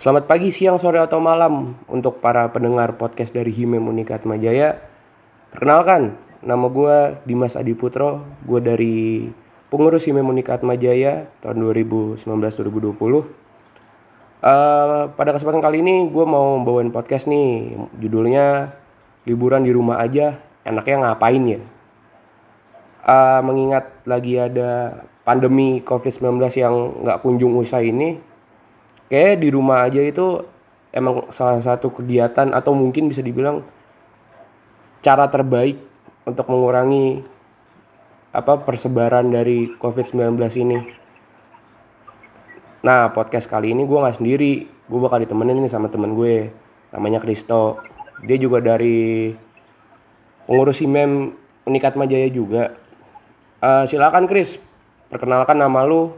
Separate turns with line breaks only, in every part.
Selamat pagi, siang, sore, atau malam untuk para pendengar podcast dari Himem Unikat Majaya. Perkenalkan, nama gue Dimas Adi Putro. Gue dari pengurus Himem Unikat Majaya tahun 2019-2020. Uh, pada kesempatan kali ini gue mau bawain podcast nih judulnya liburan di rumah aja enaknya ngapain ya uh, mengingat lagi ada pandemi covid-19 yang nggak kunjung usai ini kayak di rumah aja itu emang salah satu kegiatan atau mungkin bisa dibilang cara terbaik untuk mengurangi apa persebaran dari covid-19 ini. Nah podcast kali ini gue nggak sendiri, gue bakal ditemenin nih sama temen gue, namanya Kristo. Dia juga dari pengurus IMEM Unikat Majaya juga. Uh, silakan Kris, perkenalkan nama lu,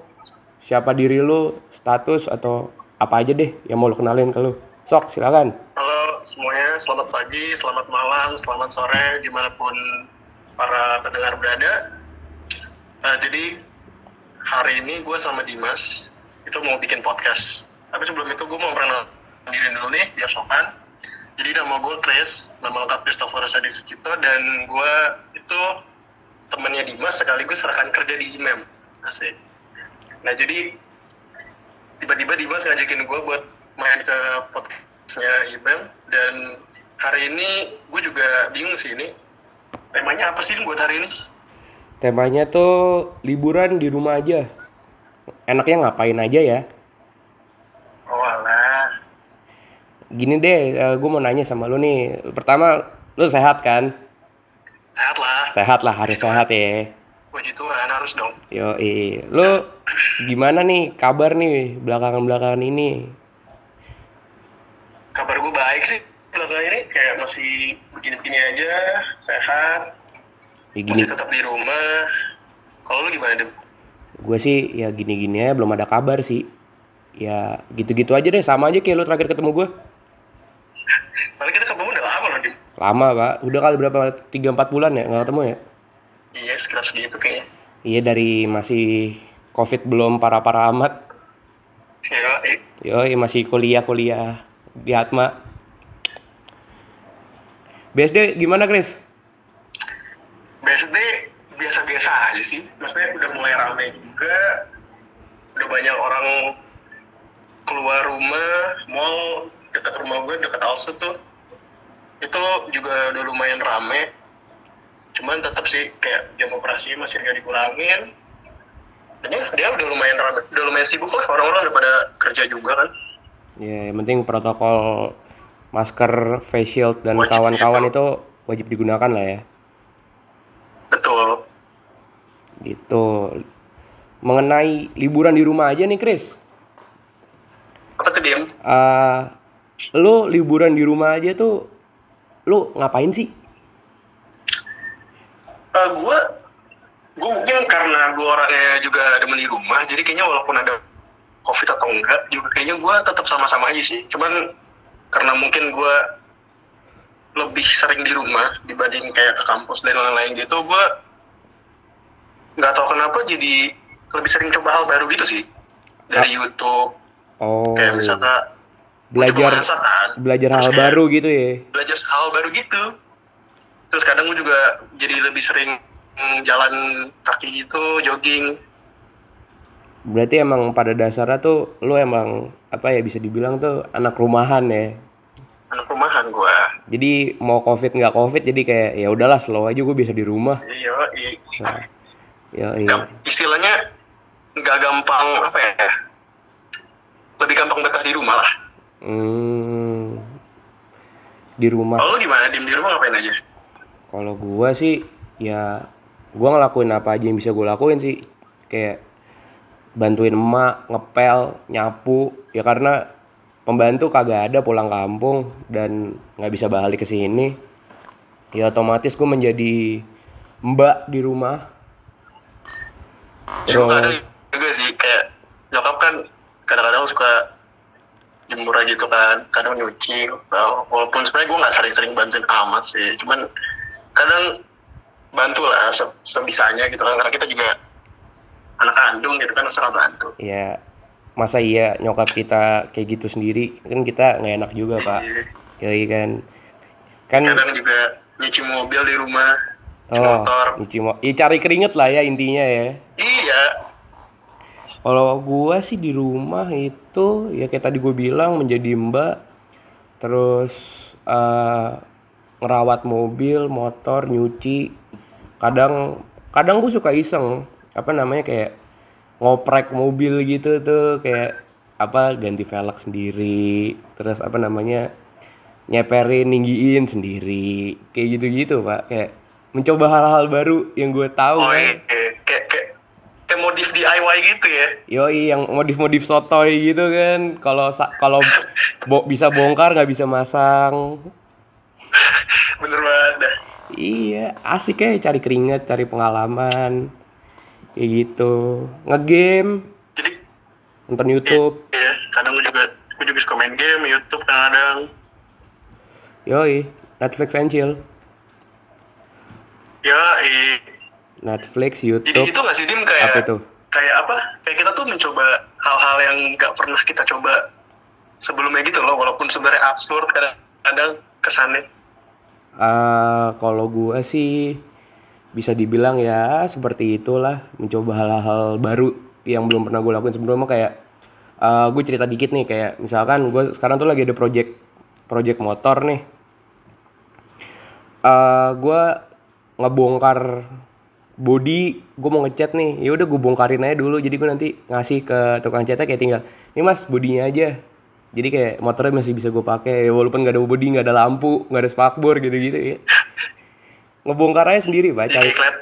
siapa diri lu, status atau apa aja deh yang mau lu kenalin ke lu. Sok, silakan.
Halo semuanya, selamat pagi, selamat malam, selamat sore, di mana pun para pendengar berada. Uh, jadi hari ini gue sama Dimas itu mau bikin podcast tapi sebelum itu gue mau pernah diri dulu nih biar sopan jadi nama gue Chris nama lengkap Christopher Sadi Sucipto dan gue itu temannya Dimas sekaligus rekan kerja di IMEM asik nah jadi tiba-tiba Dimas ngajakin gue buat main ke podcastnya IMEM dan hari ini gue juga bingung sih ini temanya apa sih buat hari ini
temanya tuh liburan di rumah aja enaknya ngapain aja ya?
Oh alah.
Gini deh, uh, eh, gue mau nanya sama lu nih. Pertama, lu sehat kan?
Sehat lah.
Sehat lah, harus sehat ya.
Puji Tuhan, harus dong.
Yo, lu gimana nih kabar nih belakangan-belakangan ini?
Kabar gue baik sih belakangan ini, kayak masih begini-begini aja, sehat. Ya, gini. Masih tetap di rumah. Kalau lu gimana, Dem?
gue sih ya gini-gini aja belum ada kabar sih ya gitu-gitu aja deh sama aja kayak lo terakhir ketemu gue
paling kita ketemu udah lama loh Dim
lama pak udah kali berapa tiga empat bulan ya nggak ketemu ya
iya sekitar segitu kayaknya.
Iya dari masih covid belum parah-parah amat. Yo yo masih kuliah kuliah di Atma. BSD gimana Chris?
BSD biasa-biasa aja sih. Maksudnya udah mulai ramai juga. Udah banyak orang keluar rumah mall dekat rumah gue dekat Alsu tuh. Itu juga udah lumayan rame cuman tetap sih kayak jam operasi masih nggak dikurangin dan ya dia udah lumayan rame udah lumayan sibuk lah orang-orang udah pada kerja juga kan
ya yang penting protokol masker face shield dan kawan-kawan itu wajib digunakan lah ya
betul
Gitu. Mengenai liburan di rumah aja nih, Chris.
Apa tuh, Dim?
Uh, lu liburan di rumah aja tuh, lu ngapain sih?
Uh, eh, gue gue mungkin karena gue orangnya juga ada di rumah jadi kayaknya walaupun ada covid atau enggak juga kayaknya gue tetap sama-sama aja sih. Cuman karena mungkin gue lebih sering di rumah dibanding kayak ke kampus dan lain-lain gitu gue nggak tahu kenapa jadi lebih sering coba hal baru gitu sih. Dari ah. YouTube.
Oh.
Kayak misalnya
belajar kan? belajar terus hal baru gitu ya?
Belajar hal baru gitu terus kadang gue juga jadi lebih sering jalan kaki gitu jogging
berarti emang pada dasarnya tuh lo emang apa ya bisa dibilang tuh anak rumahan ya
anak rumahan gue
jadi mau covid nggak covid jadi kayak ya udahlah slow aja gue bisa di rumah
iya iya nah
Ya, iya.
Istilahnya nggak gampang apa ya? Lebih gampang betah di rumah lah.
Hmm, di rumah.
Kalau gimana? Diem di rumah ngapain aja?
Kalau gua sih ya gua ngelakuin apa aja yang bisa gua lakuin sih. Kayak bantuin emak, ngepel, nyapu. Ya karena pembantu kagak ada pulang kampung dan nggak bisa balik ke sini. Ya otomatis gue menjadi mbak di rumah
ya gue kadang juga sih kayak nyokap kan kadang-kadang suka jemur aja gitu kan kadang nyuci walaupun sebenarnya gue nggak sering-sering bantuin amat sih cuman kadang bantu lah sebisanya gitu kan karena kita juga anak kandung gitu kan selalu bantu.
Iya. Masa iya nyokap kita kayak gitu sendiri kan kita nggak enak juga pak.
Iya.
Yoi kan. Kan
kadang juga nyuci mobil di rumah
oh
motor.
nyuci mo- ya cari keringet lah ya intinya ya.
Iya.
Kalau gua sih di rumah itu ya kayak tadi gue bilang menjadi mbak, terus eh, ngerawat mobil, motor, nyuci. Kadang kadang gue suka iseng apa namanya kayak ngoprek mobil gitu tuh kayak apa ganti velg sendiri, terus apa namanya nyeperin, ninggiin sendiri, kayak gitu-gitu pak. Kayak mencoba hal-hal baru yang gue tahu
oh
kan.
iya kayak kayak kayak modif DIY gitu ya
Yoi yang modif-modif sotoy gitu kan. Kalau kalau bo- bisa bongkar nggak bisa masang.
Bener banget dah
Iya, asik ya cari keringet, cari pengalaman. Kayak gitu. Ngegame,
jadi
nonton YouTube.
ya kadang gue juga gue juga suka main game YouTube kadang
Yoi, Netflix and chill.
ya
Netflix,
jadi
YouTube.
itu nggak sih dim kayak
Apa itu?
kayak apa kayak kita tuh mencoba hal-hal yang nggak pernah kita coba sebelumnya gitu loh walaupun sebenarnya absurd kadang-kadang kesannya
Eh, kalau gua sih bisa dibilang ya seperti itulah mencoba hal-hal baru yang belum pernah gue lakuin. Sebelumnya kayak eh gue cerita dikit nih kayak misalkan gue sekarang tuh lagi ada project project motor nih. Eh gue ngebongkar body gue mau ngecat nih. Ya udah gue bongkarin aja dulu jadi gue nanti ngasih ke tukang catnya kayak tinggal ini mas bodinya aja jadi kayak motornya masih bisa gue pakai walaupun nggak ada body nggak ada lampu nggak ada spakbor gitu gitu ya. Ngebongkar aja sendiri pak cari.
Keliat,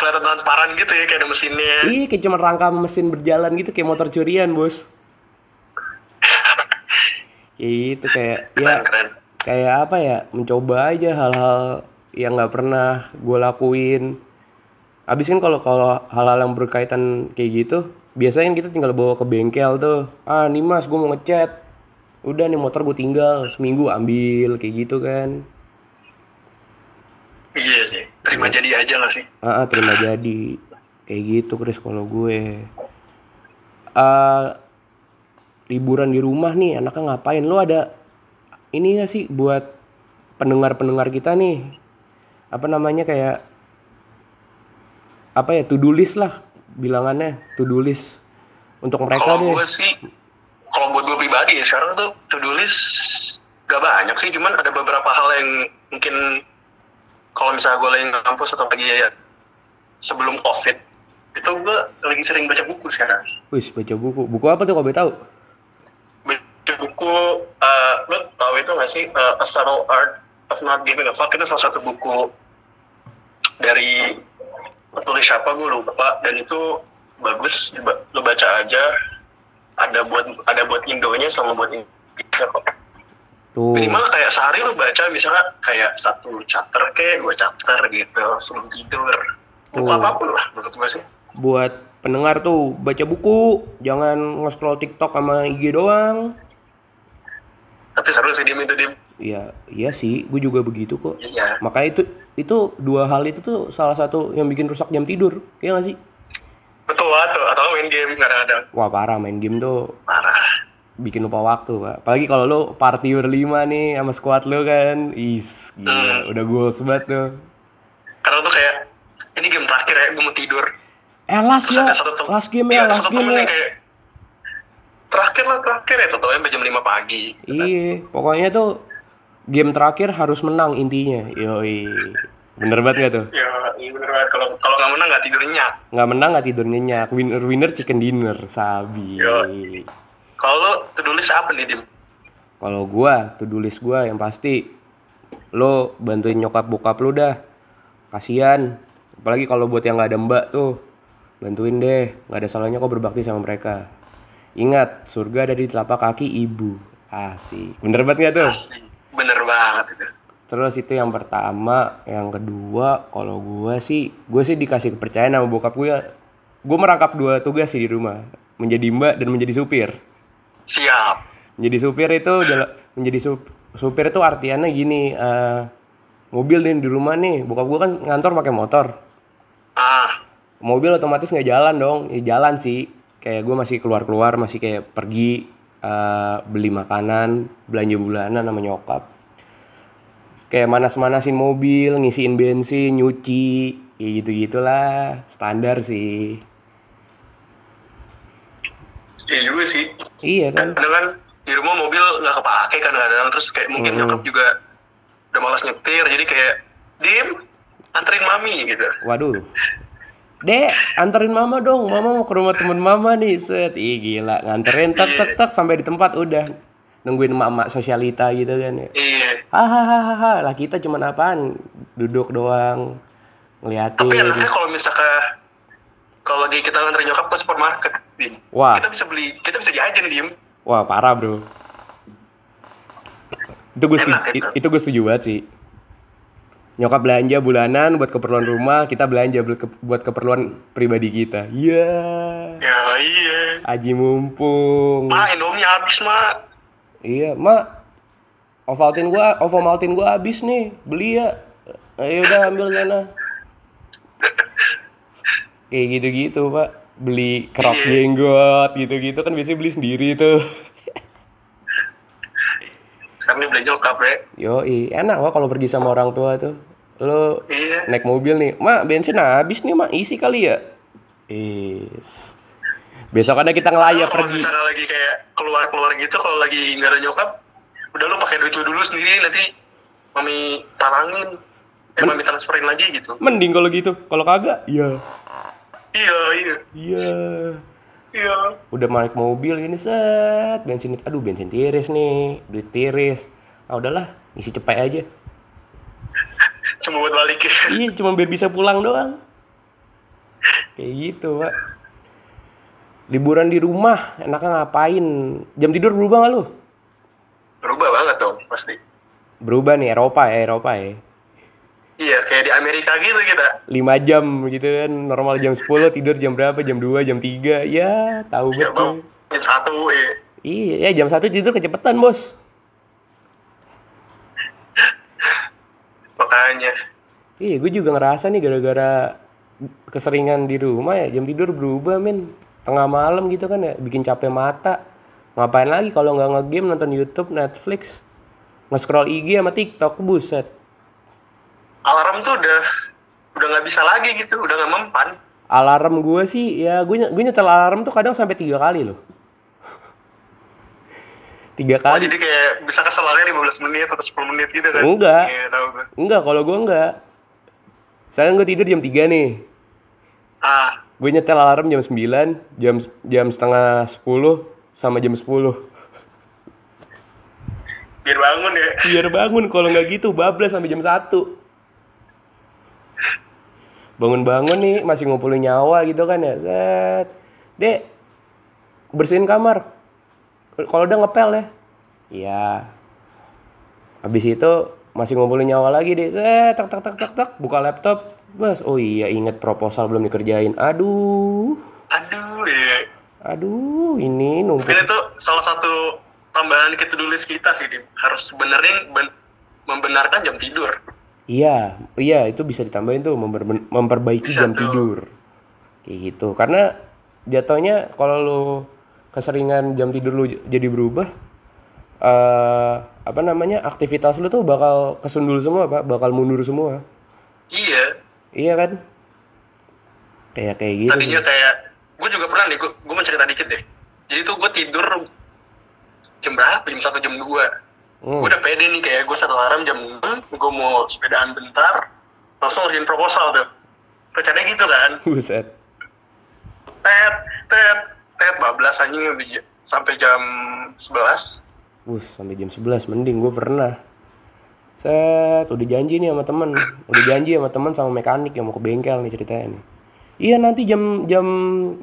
kelihatan transparan gitu ya kayak ada mesinnya.
Iya kayak cuma rangka mesin berjalan gitu kayak motor curian bos. Kayak gitu kayak ya
keren. keren
kayak apa ya mencoba aja hal-hal yang nggak pernah gue lakuin. Abis kan kalau kalau hal-hal yang berkaitan kayak gitu biasanya kan kita tinggal bawa ke bengkel tuh. Ah nih mas gue mau ngecat udah nih motor gue tinggal seminggu ambil kayak gitu kan.
Iya sih terima jadi aja gak sih?
Ah ah, terima jadi. Kayak gitu Chris kalau gue. Ah liburan di rumah nih anaknya ngapain? Lo ada ini gak sih buat pendengar-pendengar kita nih? Apa namanya kayak apa ya to do list lah bilangannya to do list untuk mereka
kalau
deh.
gue sih kalau buat gue pribadi ya sekarang tuh to do list gak banyak sih cuman ada beberapa hal yang mungkin kalau misalnya gue lagi ngampus atau lagi ya sebelum covid itu gue lagi sering baca buku sekarang.
Wis baca buku. Buku apa tuh kalau boleh tahu?
Baca buku eh lo tau itu gak sih eh, A Subtle Art of Not Giving a Fuck? Itu salah satu buku dari petulis siapa gue lupa. Dan itu bagus lo baca aja ada buat ada buat Indonya sama buat Indonesia kok.
Tuh.
Minimal kayak sehari lo baca misalnya kayak satu chapter kayak dua chapter gitu sebelum tidur. Buku
Oh.
apa pun lah menurut gue sih.
Buat pendengar tuh baca buku jangan nge-scroll TikTok sama IG doang.
Tapi seru sih dim itu dim
Iya, iya sih, gue juga begitu kok.
iya.
Makanya itu itu dua hal itu tuh salah satu yang bikin rusak jam tidur, iya gak sih?
Betul banget tuh atau main game kadang-kadang
Wah parah main game tuh
parah
bikin lupa waktu pak. Apalagi kalau lo party berlima nih sama squad lo kan, is gila, udah goals banget tuh.
karena tuh kayak ini game terakhir ya gue mau tidur
Eh last
Terus
ya, last game
iya,
ya, last
satu
game ya.
kayak terakhir lah terakhir ya totalnya sampai jam 5 pagi
Iya, pokoknya tuh game terakhir harus menang intinya. Yoi, bener banget gak tuh?
ya iya bener banget kalau kalau nggak menang nggak tidur nyenyak
Nggak menang nggak tidur nyenyak, winner winner chicken dinner, sabi.
Kalau lo do list apa nih dim
Kalau gua, do list gua yang pasti lo bantuin nyokap bokap lu dah. Kasian. Apalagi kalau buat yang nggak ada mbak tuh. Bantuin deh, nggak ada salahnya kok berbakti sama mereka. Ingat, surga ada di telapak kaki ibu. Asik. Bener banget gak tuh?
Asli. bener banget itu
Terus itu yang pertama, yang kedua, kalau gua sih, gua sih dikasih kepercayaan sama bokap gue. Gue merangkap dua tugas sih di rumah, menjadi mbak dan menjadi supir.
siap
Menjadi supir itu menjadi sup- supir itu artiannya gini, eh, mobil nih di rumah nih, bokap gue kan ngantor pakai motor.
ah
Mobil otomatis nggak jalan dong, ya jalan sih. kayak gue masih keluar keluar masih kayak pergi eh, beli makanan belanja bulanan sama nyokap kayak manas-manasin mobil ngisiin bensin nyuci ya gitu gitulah standar sih
Iya juga sih.
iya kan
Kadang kan di rumah mobil nggak kepake kan kadang terus kayak mungkin nyokap juga udah malas nyetir jadi kayak dim anterin mami gitu.
waduh Dek, anterin mama dong. Mama mau ke rumah temen mama nih. Set. Ih gila, nganterin tek tek tek sampai di tempat udah nungguin emak-emak sosialita gitu kan ya.
Iya.
Hahaha, lah kita cuma apaan? Duduk doang ngeliatin.
Tapi enaknya kalau misalkan kalau lagi kita nganterin nyokap ke supermarket, dim,
Wah.
kita bisa beli, kita bisa jajan dim.
Wah, parah, Bro. Itu gue setuju,
Enak, enak.
itu gue setuju banget sih. Nyokap belanja bulanan buat keperluan rumah, kita belanja buat, ke- buat keperluan pribadi kita. Iya.
Ya iya.
Aji mumpung.
Ma, Indomie habis mak.
Iya, Mak. Ovaltine gua, Ovomaltine gua habis nih. Beli ya. Ayo udah ambil sana. Kayak gitu-gitu, Pak. Beli kerop
Iya.
jenggot gitu-gitu kan biasanya beli sendiri tuh.
Sekarang ini beli nyokap ya.
Yoi, enak Pak kalau pergi sama orang tua tuh. Lo
Iya.
naik mobil nih, Mak, bensin habis nih, Mak. Isi kali ya. Is. Besokannya kita ngelayap
Kalau
pergi.
misalnya lagi kayak keluar-keluar gitu, kalau lagi nggak ada nyokap, udah lu pakai duit lu dulu sendiri, nanti mami talangin, eh mami transferin lagi gitu.
Mending kalau gitu. Kalau kagak, iya.
Iya, iya,
Iya.
iya.
udah naik mobil ini set bensin aduh bensin tiris nih duit tiris ah udahlah isi cepet aja
Cuma buat balik ya.
iya cuma biar bisa pulang doang kayak gitu pak liburan di rumah enaknya ngapain jam tidur berubah nggak lu
Berubah banget dong, pasti.
berubah nih Eropa ya Eropa ya
Iya, kayak di Amerika gitu kita.
5 jam gitu kan normal jam 10 tidur jam berapa jam 2 jam 3 ya tahu
Ya, bang,
betul
jam satu, ya.
iya ya jam 1 tidur kecepetan bos
Makanya.
Iya, gue juga ngerasa nih gara-gara keseringan di rumah ya jam tidur berubah men tengah malam gitu kan ya bikin capek mata ngapain lagi kalau nggak ngegame nonton YouTube Netflix nge-scroll IG sama TikTok buset
Alarm tuh udah udah nggak bisa lagi gitu, udah nggak mempan.
alarm gue sih ya gue gue nyetel alarm tuh kadang sampai tiga kali loh tiga
Oh,
kali
jadi kayak bisa keselarnya 15 menit atau 10 menit gitu kan?
Enggak.
Iya, tahu gue.
enggak kalau gue enggak sekarang gue tidur jam 3 nih
Ah,
gue nyetel alarm jam 9 jam jam setengah 10 sama jam 10
biar bangun ya.
biar bangun kalau nggak gitu bablas sampai jam 1 bangun-bangun nih masih ngumpulin nyawa gitu kan ya. Set. Dek bersihin kamar. Kalau udah ngepel ya. Iya. Habis itu masih ngumpulin nyawa lagi deh set tak tak tak tak tak buka laptop bos oh iya inget proposal belum dikerjain aduh
Aduh, ya.
aduh ini numpuk
Mungkin itu salah satu tambahan ke to-do list kita sih, Dim. Harus benerin, ben- membenarkan jam tidur.
Iya, iya itu bisa ditambahin tuh memper- memperbaiki
Bisa
jam
tuh.
tidur. Kayak gitu. Karena jatuhnya kalau lu keseringan jam tidur lu jadi berubah eh apa namanya? aktivitas lu tuh bakal kesundul semua, Pak. Bakal mundur semua.
Iya.
Iya kan? Kayak kayak gitu.
Tadinya
sih.
kayak, gue juga pernah nih, gue, gue mau cerita dikit deh. Jadi tuh gue tidur jam berapa? Jam 1, jam 2.
Hmm.
Gue udah pede nih, kayak gue set alarm jam 6, gue mau sepedaan bentar, langsung ngerjain proposal tuh. Rencananya gitu kan.
Buset.
Tet, tet, tet, bablas anjing sampai jam 11.
Wuh, sampai jam 11 mending gue pernah. Set, udah janji nih sama temen. Udah janji sama temen sama mekanik yang mau ke bengkel nih ceritanya nih. Iya nanti jam jam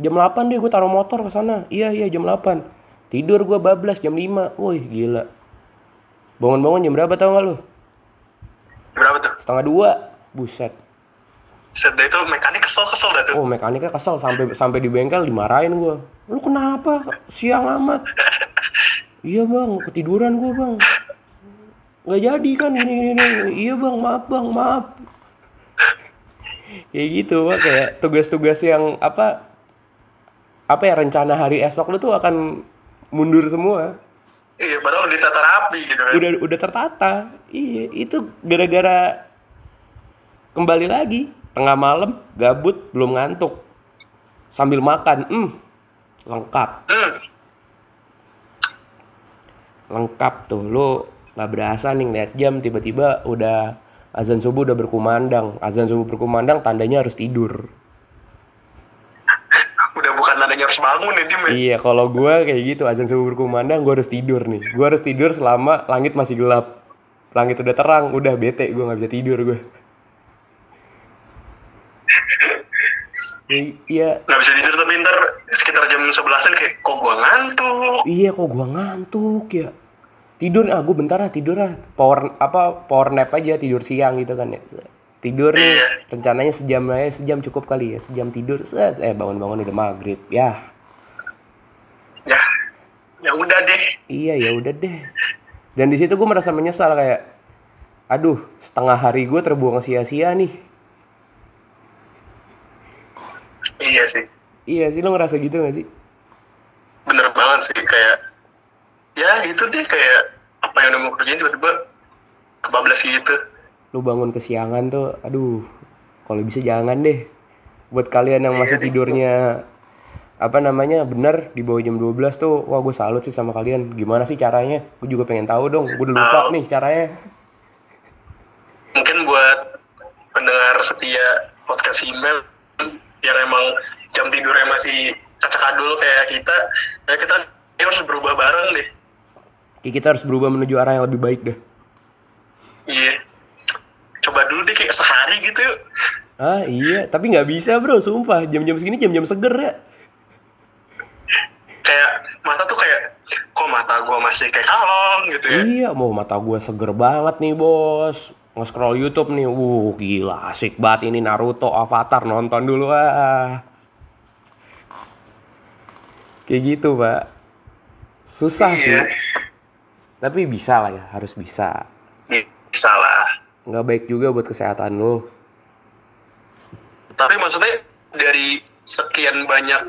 jam 8 deh gue taruh motor ke sana. Iya iya jam 8. Tidur gue bablas jam 5. Wih gila. Bangun-bangun jam berapa tau gak lu?
Berapa tuh?
Setengah dua. Buset.
Set dah itu mekanik kesel-kesel dah tuh.
Oh mekaniknya kesel sampai sampai di bengkel dimarahin gue. Lu kenapa siang amat? iya bang, ketiduran gue bang. Nggak jadi kan ini ini, ini. Iya bang, maaf bang, maaf. Kayak gitu pak, kayak tugas-tugas yang apa apa ya rencana hari esok lu tuh akan mundur semua.
Iya, padahal udah ditata rapi gitu kan.
udah udah tertata. Iya itu gara-gara kembali lagi. Tengah malam gabut belum ngantuk. Sambil makan hmm lengkap.
Hmm,
lengkap tuh lu nggak berasa nih ngeliat jam tiba-tiba udah azan subuh udah berkumandang azan subuh berkumandang tandanya harus tidur
udah bukan nadanya harus bangun ya, Dim. ya.
iya kalau gua kayak gitu azan subuh berkumandang gua harus tidur nih gua harus tidur selama langit masih gelap langit udah terang udah bete gua nggak bisa tidur gua I- Iya,
Nggak bisa tidur tapi ntar sekitar jam 11-an kayak, kok gua ngantuk?
Iya kok gua ngantuk ya. Tidur ah gua bentar ah tidur ah. Power apa power nap aja tidur siang gitu kan ya. Tidur nih
Iya.
rencananya sejam aja sejam cukup kali ya. Sejam tidur set eh bangun-bangun udah maghrib. Ya.
Ya, ya udah deh.
Iya ya udah deh. Dan di situ gua merasa menyesal kayak aduh, setengah hari gua terbuang sia-sia nih.
Iya sih,
Iya sih lo ngerasa gitu gak sih?
bener banget sih. Kayak, ya gitu deh kayak apa yang udah mau kerjain tiba-tiba kebablas gitu.
Lu bangun kesiangan tuh, aduh, kalau bisa jangan deh. Buat kalian yang masih tidurnya apa namanya bener di bawah jam 12 tuh, wah gue salut sih sama kalian. Gimana sih caranya? Gue juga pengen tahu dong. Gue udah lupa nih caranya.
Mungkin buat pendengar setia podcast email yang emang jam tidurnya masih cacak-adul kayak kita, ya kita harus berubah bareng deh.
Kayak kita harus berubah menuju arah yang lebih baik dah.
Iya. Coba dulu deh kayak sehari gitu yuk.
Ah iya, tapi nggak bisa bro, sumpah. Jam-jam segini jam-jam seger ya.
Kayak mata tuh kayak, kok mata gua masih kayak kalong gitu ya.
Iya, mau mata gue seger banget nih bos. Nge-scroll YouTube nih, wuh gila asik banget ini Naruto Avatar nonton dulu ah. Kayak gitu pak. Susah sih. Tapi bisa lah ya, harus bisa.
Bisa lah.
Nggak baik juga buat kesehatan lo.
Tapi maksudnya dari sekian banyak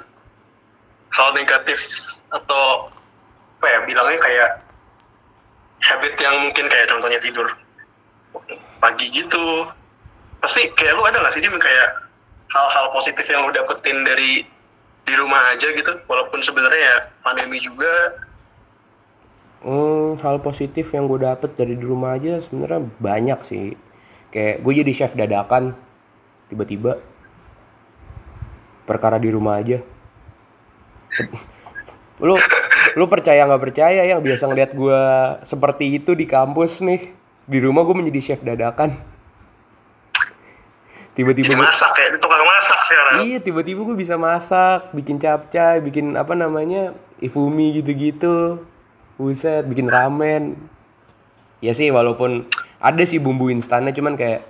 hal negatif atau apa ya bilangnya kayak habit yang mungkin kayak contohnya tidur pagi gitu pasti kayak lu ada nggak sih dia kayak hal-hal positif yang lu dapetin dari di rumah aja gitu walaupun sebenarnya ya pandemi juga
Hmm, hal positif yang gue dapet dari di rumah aja sebenarnya banyak sih. Kayak gue jadi chef dadakan tiba-tiba perkara di rumah aja. lu lu percaya nggak percaya yang biasa ngeliat gue seperti itu di kampus nih di rumah gue menjadi chef dadakan tiba-tiba gua-
masak kayak tukang masak sekarang
Iya tiba-tiba gue bisa masak, bikin capcay, bikin apa namanya ifumi gitu-gitu, buset, bikin ramen. Ya sih walaupun ada sih bumbu instannya, cuman kayak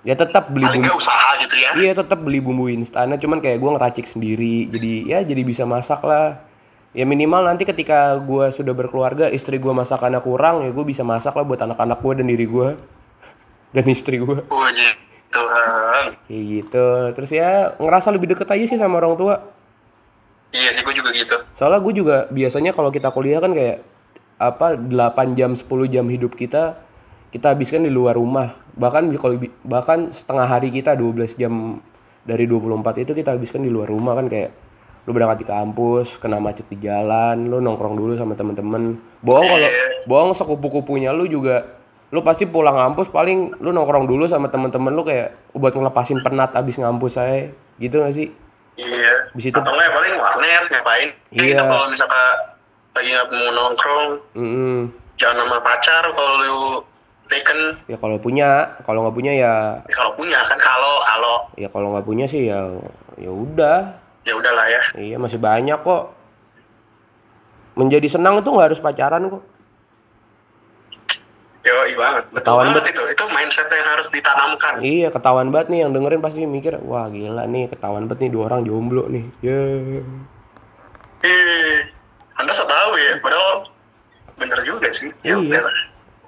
ya tetap beli
paling
bumbu.
nggak usaha gitu ya
Iya tetap beli bumbu instannya, cuman kayak gue ngeracik sendiri, jadi ya jadi bisa masak lah. Ya minimal nanti ketika gue sudah berkeluarga, istri gue masakannya kurang, ya gue bisa masak lah buat anak-anak gue dan diri gue dan istri gue.
puji Tuhan
Kayak gitu. Terus ya ngerasa lebih deket aja sih sama orang tua.
Iya sih gue juga gitu
Soalnya gue juga biasanya kalau kita kuliah kan kayak apa 8 jam 10 jam hidup kita kita habiskan di luar rumah. Bahkan kalau bahkan setengah hari kita 12 jam dari 24 itu kita habiskan di luar rumah kan kayak lu berangkat di kampus, kena macet di jalan, lu nongkrong dulu sama temen-temen. Bohong kalau bohong sekupu-kupunya lu juga lu pasti pulang kampus paling lu nongkrong dulu sama temen-temen lu kayak buat ngelepasin penat abis ngampus saya gitu gak sih?
Iya.
Di situ-
Atau nggak paling warnet ngapain?
Iya.
Kita kalau misalkan lagi nggak mau nongkrong,
Mm-mm.
jangan sama pacar kalau lu taken.
Ya kalau punya, kalau nggak punya ya
Ya, kalau punya kan kalau kalau
ya kalau nggak punya sih ya ya udah.
ya udahlah ya.
Iya masih banyak kok. Menjadi senang itu nggak harus pacaran kok.
Yo, banget. Betul
Ketahuan
banget itu. Itu mindset yang harus ditanamkan.
Iya ketahuan banget nih yang dengerin pasti mikir wah gila nih ketahuan banget nih dua orang jomblo nih. Ya.
Ih, Anda so tahu ya, padahal bener juga sih. Ya
Iya.
udahlah.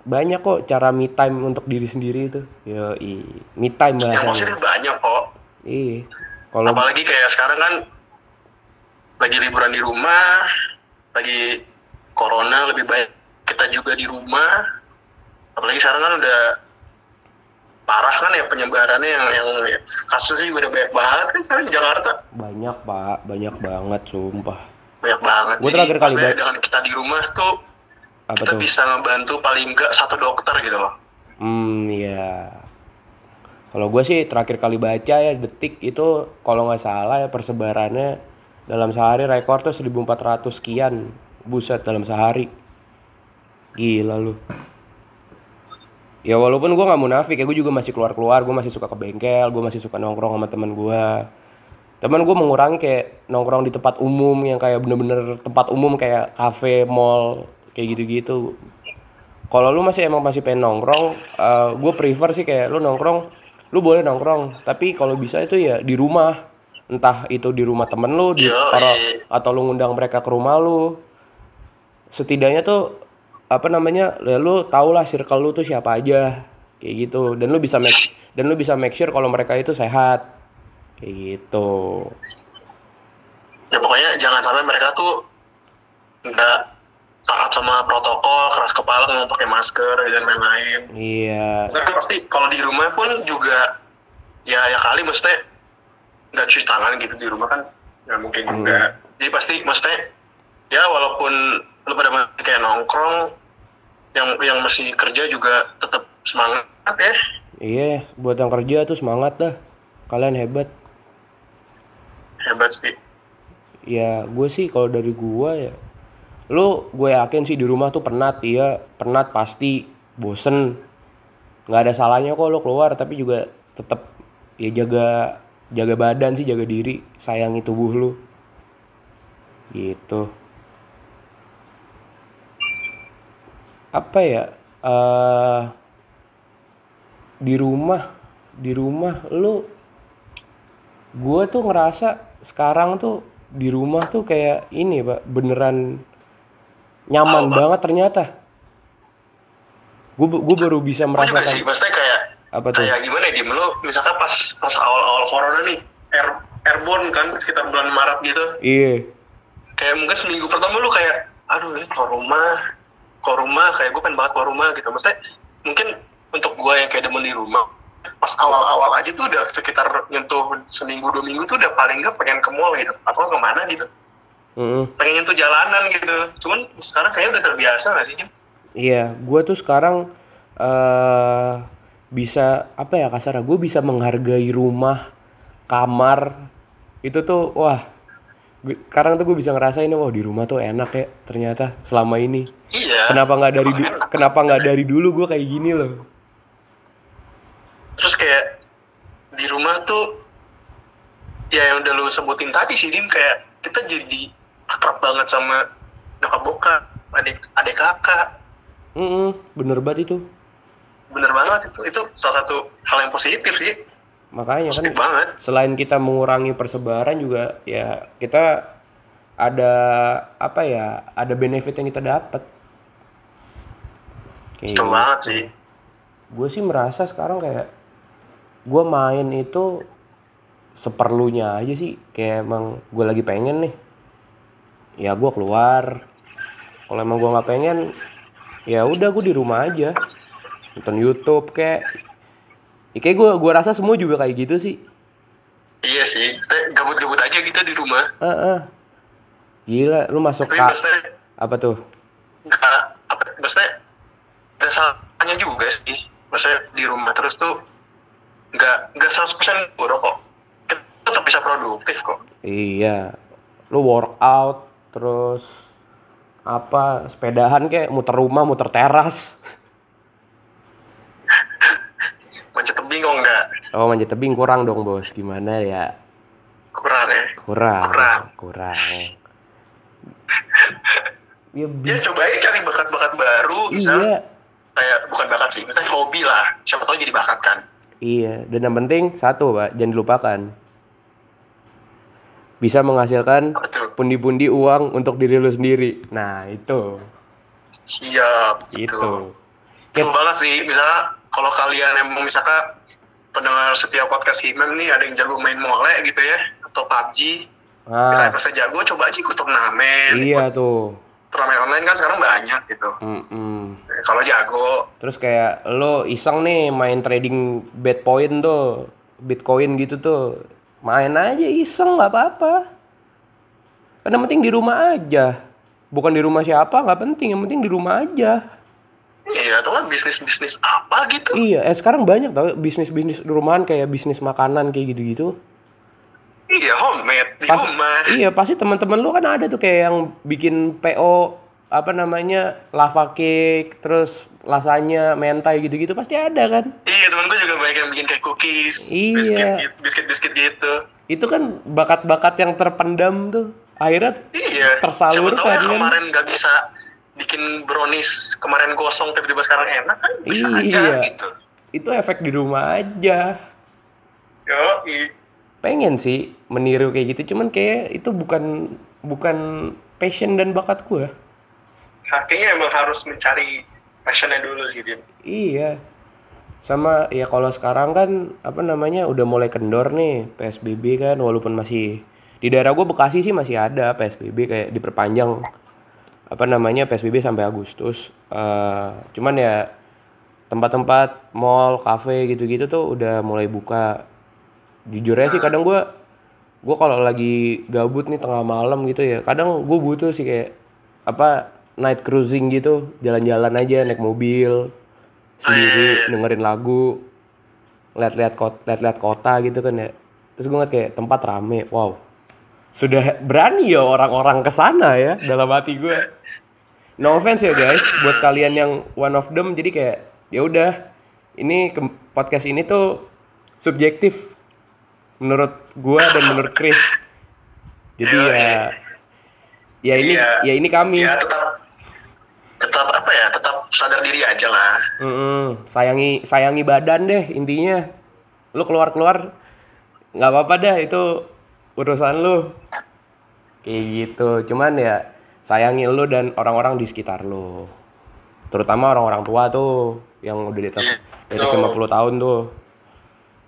Banyak kok cara me time untuk diri sendiri itu. Yo me time
Yang
bahasanya.
positif banyak kok.
Iya. Kalau
Apalagi kayak sekarang kan lagi liburan di rumah, lagi corona lebih baik kita juga di rumah. Apalagi sekarang kan udah parah kan ya penyebarannya yang yang kasusnya juga udah banyak banget kan sekarang di Jakarta
Banyak pak, banyak banget sumpah.
banyak banget. Jadi,
terakhir kali baca-
dengan kita di rumah tuh
Apa
kita
tuh?
bisa ngebantu paling enggak satu dokter gitu loh.
Hmm, iya. Kalau gue sih terakhir kali baca ya detik itu kalau nggak salah ya persebarannya dalam sehari rekor tuh 1400 sekian. Buset dalam sehari. Gila lu. Ya walaupun gue nggak munafik ya gue juga masih keluar-keluar, gue masih suka ke bengkel, gue masih suka nongkrong sama teman gue. Temen gue mengurangi kayak nongkrong di tempat umum yang kayak bener-bener tempat umum kayak kafe, mall, kayak gitu-gitu. Kalau lu masih emang masih pengen nongkrong, gue prefer sih kayak lu nongkrong, lu boleh nongkrong, tapi kalau bisa itu ya di rumah, entah itu di rumah temen lu, di atau, atau lu ngundang mereka ke rumah lu. Setidaknya tuh apa namanya, ya lu tau lah circle lu tuh siapa aja, kayak gitu. Dan lu bisa make dan lu bisa make sure kalau mereka itu sehat, kayak gitu.
Ya pokoknya jangan sampai mereka tuh nggak taat sama protokol, keras kepala nggak pakai masker dan lain-lain.
Iya,
Karena pasti kalau di rumah pun juga ya ya kali mesti nggak cuci tangan gitu di rumah kan nggak mungkin juga. Jadi pasti maksudnya ya walaupun lu pada kayak nongkrong yang yang masih kerja juga tetap semangat ya.
iya, buat yang kerja tuh semangat dah, kalian hebat.
Hebat sih.
Ya gue sih kalau dari gue ya Lu gue yakin sih di rumah tuh penat iya Penat pasti Bosen nggak ada salahnya kok lu keluar Tapi juga tetap ya jaga jaga badan sih jaga diri sayangi tubuh lu gitu apa ya eh di rumah di rumah lu gue tuh ngerasa sekarang tuh di rumah tuh kayak ini pak beneran nyaman banget ternyata gue gue baru bisa
juga
merasakan
sih, maksudnya kayak
Apa tuh?
kayak gimana ya Dim? Lu misalkan pas pas awal-awal corona nih, air airborne kan sekitar bulan Maret gitu.
iya
Kayak mungkin seminggu pertama lu kayak, aduh ini rumah, keluar rumah, kayak gue pengen banget keluar rumah gitu. Maksudnya mungkin untuk gue yang kayak demen di rumah, pas awal-awal aja tuh udah sekitar nyentuh seminggu dua minggu tuh udah paling nggak pengen ke mall gitu, atau ke mana gitu.
Mm-mm.
Pengen nyentuh jalanan gitu. Cuman sekarang kayaknya udah terbiasa gak sih, Dim?
Iya, gue tuh sekarang eh bisa apa ya kasar? Gue bisa menghargai rumah, kamar itu tuh wah. Gue, sekarang tuh gue bisa ngerasain wah di rumah tuh enak ya ternyata selama ini.
Iya.
Kenapa nggak dari
enak.
kenapa nggak dari dulu gue kayak gini loh?
terus kayak di rumah tuh ya yang udah lu sebutin tadi sih Dim kayak kita jadi akrab banget sama nyokap bokap adik adik kakak
Mm-mm, bener banget itu.
bener banget itu itu salah satu hal yang positif sih
Makanya kan
banget.
selain kita mengurangi persebaran juga ya kita ada apa ya ada benefit yang kita dapat. Kayak
betul banget sih.
Gue sih merasa sekarang kayak gue main itu seperlunya aja sih. Kayak emang gue lagi pengen nih. Ya gue keluar. Kalau emang gue nggak pengen ya udah gue di rumah aja. Nonton YouTube kayak ya kayak gue gua rasa semua juga kayak gitu sih.
Iya sih gabut-gabut aja gitu di rumah.
Heeh. gila lu masuk
tapi
ka
maksudnya
apa tuh?
Nggak apa maksudnya ada salahnya juga sih. Maksudnya di rumah terus tuh nggak nggak 100% buruk kok. Kita tetap bisa produktif kok.
Iya, lu workout terus apa sepedahan kayak muter rumah, muter teras.
manjat tebing kok nggak
Oh manjat tebing kurang dong bos, gimana ya?
kurang ya
Kurang,
Kurang.
kurang. Ya
ya
bisa.
coba aja cari bakat-bakat baru misal
Iya,
kayak bukan bakat sih misalnya hobi lah siapa tahu jadi bakat kan
iya. Dan yang penting satu pak, jangan dilupakan. Bisa menghasilkan pundi-pundi uang untuk diri lu sendiri. Nah itu,
siap
itu.
gitu betul banget sih misalnya kalau kalian emang misalkan pendengar setiap podcast Himem nih ada yang jago main mole gitu ya atau PUBG
Ah.
Kita jago, coba aja ikut turnamen.
Iya tuh.
Turnamen online kan sekarang banyak gitu.
Mm-mm.
Kalau jago,
Terus kayak lo iseng nih main trading Bitcoin tuh, Bitcoin gitu tuh, main aja iseng nggak apa-apa. Yang penting di rumah aja, bukan di rumah siapa nggak penting, yang penting di rumah aja.
Iya atau nggak bisnis-bisnis apa gitu.
Iya, eh sekarang banyak tau bisnis-bisnis rumahan kayak bisnis makanan kayak gitu-gitu.
Iya, homemade di
Pas,
rumah.
iya pasti teman-teman lu kan ada tuh kayak yang bikin PO apa namanya lava cake, terus lasanya mentai gitu-gitu pasti ada kan.
Iya, temen gue juga banyak yang bikin kayak cookies,
Iya.
biskuit, biskuit-biskuit gitu.
Itu kan bakat-bakat yang terpendam tuh. Akhirnya
Iya.
Tersalurkan,
Siapa tahu yang
kan?
kemarin nggak bisa bikin brownies kemarin gosong tiba-tiba sekarang enak kan bisa aja
Iya.
gitu.
itu efek di rumah aja.
Yo,
Pengen sih meniru kayak gitu, cuman kayak itu bukan bukan passion dan bakat gua.
kayaknya emang harus mencari passionnya dulu sih Dim.
Iya. Sama ya kalau sekarang kan apa namanya udah mulai kendor nih PSBB kan walaupun masih di daerah gua Bekasi sih masih ada PSBB kayak diperpanjang apa namanya PSBB sampai Agustus. Eh, cuman ya tempat-tempat mall, kafe gitu-gitu tuh udah mulai buka. Jujur aja sih kadang gua gua kalau lagi gabut nih tengah malam gitu ya, kadang gue butuh sih kayak apa night cruising gitu, jalan-jalan aja naik mobil sendiri dengerin lagu lihat-lihat kota, lihat-lihat kota gitu kan ya. Terus gue ngeliat kayak tempat rame, wow. Sudah berani ya orang-orang ke sana ya dalam hati gue. No offense ya guys, buat kalian yang one of them jadi kayak ya udah ini ke- podcast ini tuh subjektif menurut gua dan menurut Chris. Jadi ya ya ini
Iya.
ya ini kami.
Ya tetap tetap apa ya? Tetap sadar diri aja lah.
Mm-mm. sayangi sayangi badan deh intinya. Lu keluar-keluar nggak apa-apa dah itu urusan lu. Kayak gitu. Cuman ya sayangi lu dan orang-orang di sekitar lu. Terutama orang-orang tua tuh yang udah di atas di atas 50 tahun tuh.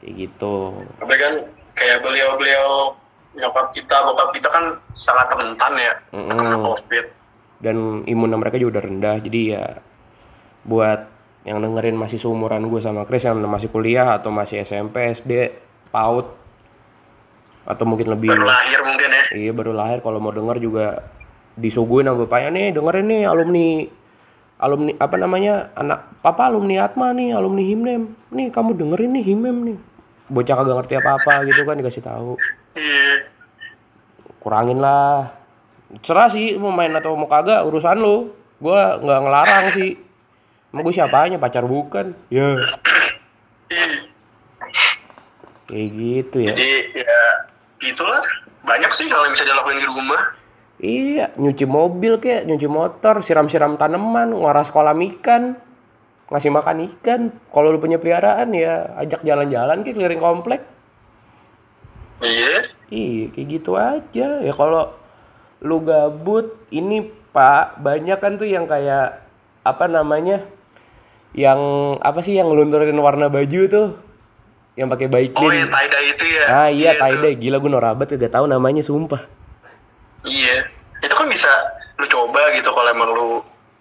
Kayak gitu.
Tapi kan kayak beliau-beliau nyokap kita, bokap kita kan sangat rentan ya karena COVID.
dan imun mereka juga udah rendah jadi ya buat yang dengerin masih seumuran gue sama Chris yang masih kuliah atau masih SMP SD PAUD atau mungkin lebih
Baru lahir mungkin ya.
iya baru lahir kalau mau denger juga disuguhin sama bapaknya nih dengerin nih alumni alumni apa namanya anak papa alumni Atma nih alumni Himnem. Nih kamu dengerin nih Himnem nih. Bocah kagak ngerti apa apa gitu kan dikasih tahu.
Iya.
kurangin lah. Cerah sih mau main atau mau kagak urusan lu. Gua nggak ngelarang sih. Emang gue siapanya pacar bukan. Ya.
Iya.
kayak gitu ya.
Jadi ya itulah. Banyak sih hal yang bisa dilakuin di rumah.
Iya nyuci mobil kek nyuci motor siram-siram tanaman ngaras kolam ikan ngasih makan ikan kalau lu punya peliharaan ya ajak jalan-jalan ke keliling komplek
Iya.
Iya, kayak gitu aja. Ya kalau lu gabut, ini Pak, banyak kan tuh yang kayak apa namanya? Yang apa sih yang ngelunturin warna baju tuh? Yang pakai
Oh
Baiklin.
yang tie dye itu ya.
ah iya, tie
tuh.
dye. Gila gue norabat udah tahu namanya sumpah.
Iya. Itu kan bisa lu coba gitu kalau emang lu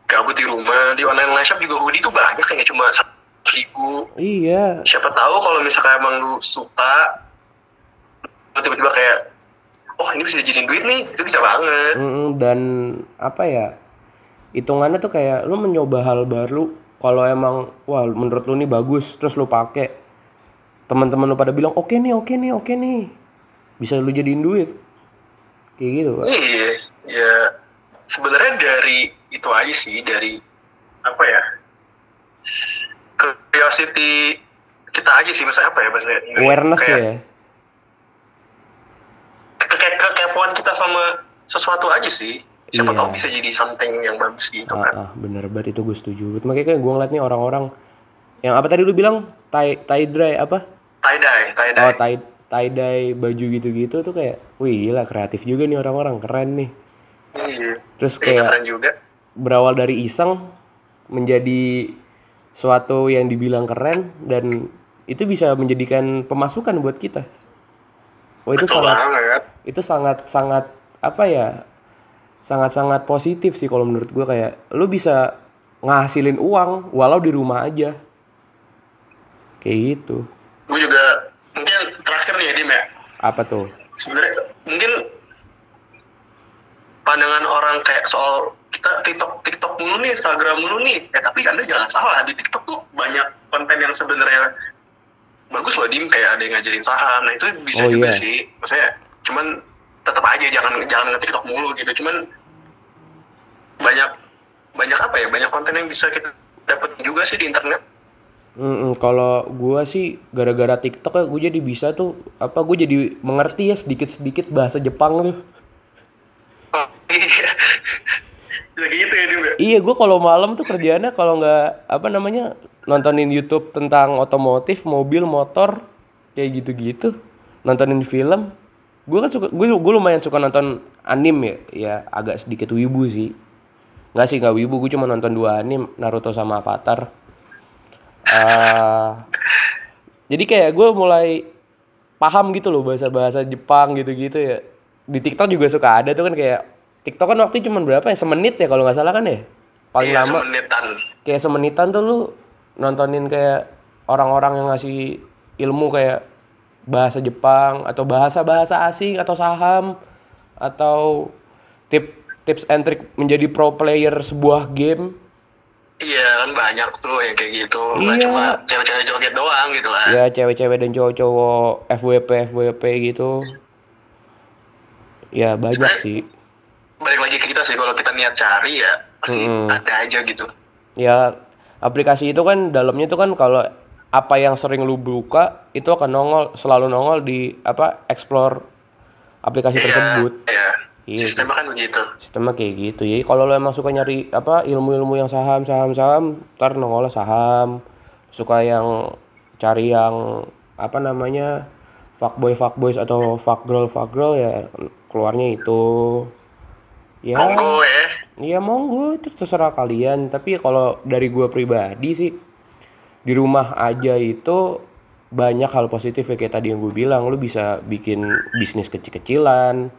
gabut di rumah di online online shop juga hoodie tuh banyak yang cuma seratus ribu.
Iya.
Siapa tahu kalau misalkan emang lu suka tiba-tiba kayak oh ini bisa dijadiin duit nih itu bisa banget.
Mm-mm, dan apa ya? Hitungannya tuh kayak lu mencoba hal baru. Kalau emang wah menurut lu nih bagus, terus lu pakai teman-teman lu pada bilang oke nih, oke nih, oke nih. Bisa lu jadiin duit. Kayak gitu, Pak.
Iya, ya sebenarnya dari itu aja sih dari apa ya curiosity kita aja sih maksudnya apa ya bahasanya
Awareness
Kayak
ya.
ke- ke- kekepoan kita sama sesuatu aja sih siapa
Iya.
tahu bisa jadi something yang bagus gitu
Ah,
kan
ah, bener banget itu gue setuju. Makanya kayak gue ngeliat nih orang-orang yang apa tadi lu bilang tie tie dye apa?
tie dye tie dye
Oh tie tie dye baju gitu-gitu tuh kayak, wih gila kreatif juga nih orang-orang keren nih.
iya
Terus
Iya,
kayak
keren juga
berawal dari iseng menjadi suatu yang dibilang keren dan itu bisa menjadikan pemasukan buat kita. oh itu
Betul
sangat
banget.
itu sangat sangat apa ya sangat sangat positif sih kalau menurut gue kayak lu bisa ngasilin uang walau di rumah aja kayak gitu
Gue juga mungkin terakhir nih ya Dim ya.
apa tuh
Sebenarnya mungkin pandangan orang kayak soal kita TikTok TikTok mulu nih, Instagram mulu nih. Ya tapi Anda jangan salah, di TikTok tuh banyak konten yang sebenarnya bagus loh Dim kayak ada yang ngajarin saham. Nah, itu bisa
Oh,
juga
iya.
sih. Maksudnya cuman tetap aja jangan jangan nge-TikTok mulu gitu. Cuman banyak banyak apa ya? Banyak konten yang bisa kita dapat juga sih di internet.
Mm-mm, kalau gua sih gara-gara TikTok ya gue jadi bisa tuh apa gue jadi mengerti ya sedikit-sedikit bahasa Jepang tuh.
Oh, iya. Gitu ya ya?
Iya, gue kalau malam tuh kerjaannya kalau nggak apa namanya nontonin YouTube tentang otomotif, mobil, motor, kayak gitu-gitu. Nontonin film. Gue kan suka, gue gue lumayan suka nonton anim ya, ya agak sedikit wibu sih. Nggak sih nggak wibu, gue cuma nonton dua anim, Naruto sama Avatar. Eh, jadi kayak gue mulai paham gitu loh bahasa-bahasa Jepang gitu-gitu ya. Di TikTok juga suka ada tuh kan kayak TikTok kan waktu cuma berapa ya? Semenit ya kalau nggak salah kan ya? Paling
Iya,
lama
semenitan.
kayak semenitan tuh lu nontonin kayak orang-orang yang ngasih ilmu kayak bahasa Jepang atau bahasa-bahasa asing atau saham atau tip tips and trick menjadi pro player sebuah game.
Iya kan banyak tuh yang kayak gitu.
Iya.
cuma cewek-cewek joget doang gitu lah.
Ya cewek-cewek dan cowok-cowok FWP FWP gitu. Ya banyak
Sebenarnya-
sih.
Balik lagi ke kita sih kalau kita niat cari ya pasti
Mm-mm.
ada aja gitu.
Ya aplikasi itu kan dalamnya itu kan kalau apa yang sering lu buka itu akan nongol selalu nongol di apa explore aplikasi tersebut.
Iya.
Iya.
Sistemnya kan begitu.
Sistemnya kayak gitu. Jadi kalau lo emang suka nyari apa ilmu-ilmu yang saham, saham, saham, ntar nongol saham. Suka yang cari yang apa namanya fuckboy fuckboys atau fuckgirl fuckgirl ya keluarnya itu. Ya.
Monggo ya.
Iya monggo itu terserah kalian. Tapi kalau dari gua pribadi sih di rumah aja itu banyak hal positif ya kayak tadi yang gue bilang lu bisa bikin bisnis kecil-kecilan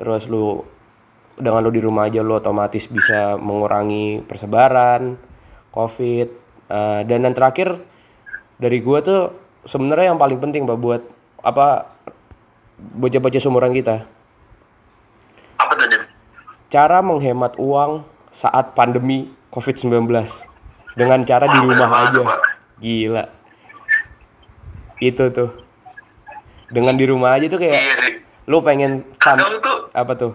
terus lu dengan lu di rumah aja lu otomatis bisa mengurangi persebaran covid Eh, dan yang terakhir dari gua tuh sebenarnya yang paling penting pak buat apa bocah-bocah seumuran kita
Apa tuh
cara menghemat uang saat pandemi COVID-19 dengan cara di rumah aja.
Pak.
Gila. Itu tuh. Dengan di rumah aja tuh kayak
Iya sih.
Lu pengen
Kadang tuh
apa tuh?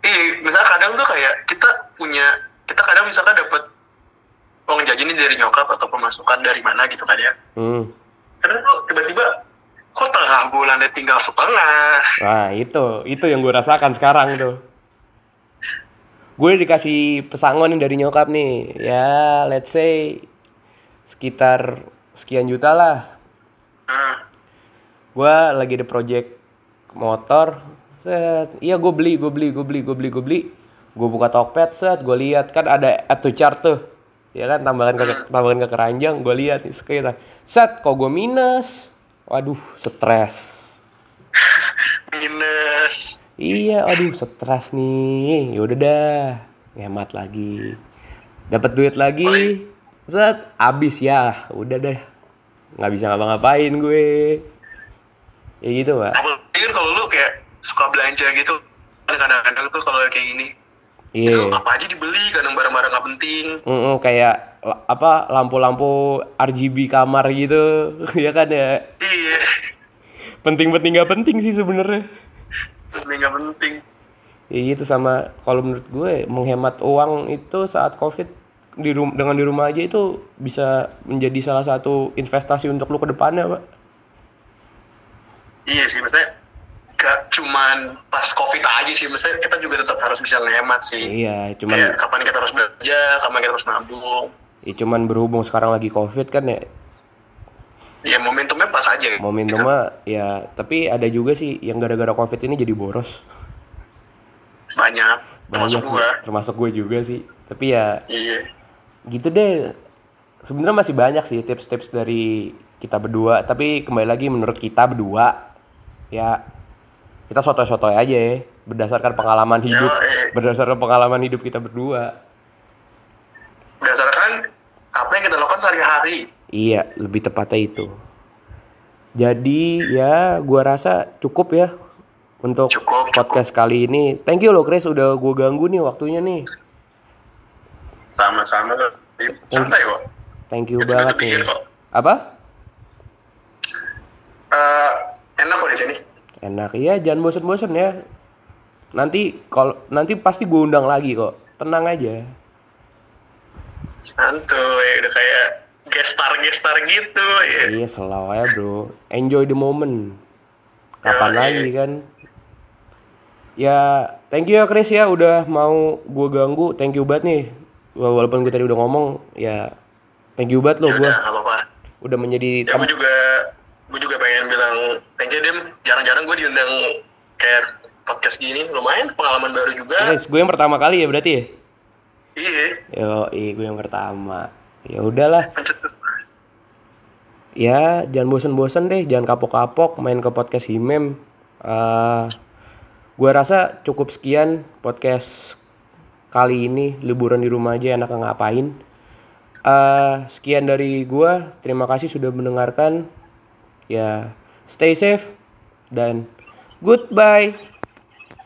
Iya, misalnya kadang tuh kayak kita punya, kita kadang misalkan dapat uang jajan ini dari nyokap atau pemasukan dari mana gitu kan ya.
Hmm.
Kadang tuh tiba-tiba, kok tengah bulannya tinggal setengah.
Nah, itu itu yang gue rasakan sekarang tuh. Gue dikasih pesangon dari nyokap nih. Ya, let's say sekitar sekian juta lah.
Hmm.
gue lagi ada project motor set. Iya gue beli gue beli gue beli gue beli gue beli. Gue buka Tokped set gue lihat. Kan ada add to chart tuh. Ya kan? Tambahkan ke tambahkan ke keranjang gue lihat sekitar. Set kok gue minus? Waduh stres.
Minus.
iya aduh stres nih. Yaudah dah. Hemat lagi. Dapat duit lagi. Set abis ya. Udah deh. Nggak bisa ngapa-ngapain gue ya gitu pak.
Apalagi kan kalau lu kayak suka belanja gitu, kadang-kadang tuh kalau kayak gini, itu
iya.
apa aja dibeli, kadang barang-barang nggak penting.
Mm-mm, kayak la- apa lampu-lampu RGB kamar gitu ya kan ya?
Iya,
penting-penting nggak penting sih sebenarnya.
Ini nggak penting.
ya gitu sama kalau menurut gue menghemat uang itu saat covid di rum- dengan di rumah aja itu bisa menjadi salah satu investasi untuk lu ke depannya pak
Iya sih, maksudnya gak cuman pas covid aja sih, maksudnya kita juga tetap harus bisa ngehemat sih.
iya cuman
Kayak kapan kita harus belanja, kapan kita harus nabung.
ya cuman berhubung sekarang lagi covid kan ya
Ya momentumnya pas aja.
momentumnya ya tapi ada juga sih yang gara-gara covid ini jadi boros
Banyak.
banyak
Termasuk
sih,
gua.
termasuk gue juga sih tapi ya
Iya.
gitu deh sebenarnya masih banyak sih tips-tips dari kita berdua tapi kembali lagi menurut kita berdua ya kita sotoy-sotoy aja ya, berdasarkan pengalaman hidup,
Yoi.
berdasarkan pengalaman hidup kita berdua.
Berdasarkan apa yang kita lakukan sehari-hari.
Iya, lebih tepatnya itu. Jadi ya gua rasa cukup ya untuk
Cukup, cukup.
podcast kali ini. Thank you loh Chris udah gua ganggu nih waktunya nih.
Sama-sama. Santai kok.
Thank you
It's good
banget nih. Apa?
Eh, enak kok di sini.
Enak. Iya, jangan bosen-bosen ya. Nanti kalau nanti pasti gue undang lagi kok. Tenang aja.
Santuy, udah kayak gestar gestar gitu. Ya.
Iya, selalu ya, Bro. Enjoy the moment. Kapan
Yoi.
lagi kan? Ya, thank you ya Chris ya udah mau gue ganggu. Thank you banget nih. Wala- Walaupun gue tadi udah ngomong, ya thank you banget lo
Ya
gue
udah, nggak apa-apa.
udah menjadi
Ya juga gue juga pengen bilang thank you Dim. Jarang-jarang gue diundang kayak podcast gini. Lumayan pengalaman baru juga.
Chris, gue yang pertama kali ya berarti ya?
Iya.
Yo, gue yang pertama. Ya udahlah. Ya, jangan bosen-bosen deh, jangan kapok-kapok main ke podcast Himem. Eh gue rasa cukup sekian podcast kali ini liburan di rumah aja enak ngapain. Eh sekian dari gue, terima kasih sudah mendengarkan. Ya, stay safe dan goodbye.